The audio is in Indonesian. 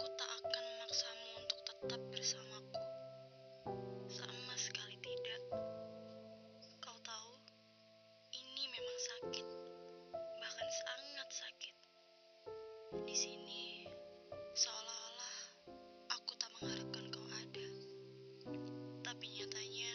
Aku tak akan memaksamu untuk tetap bersamaku. Sama sekali tidak. Kau tahu, ini memang sakit. Bahkan sangat sakit. Di sini, seolah-olah aku tak mengharapkan kau ada. Tapi nyatanya,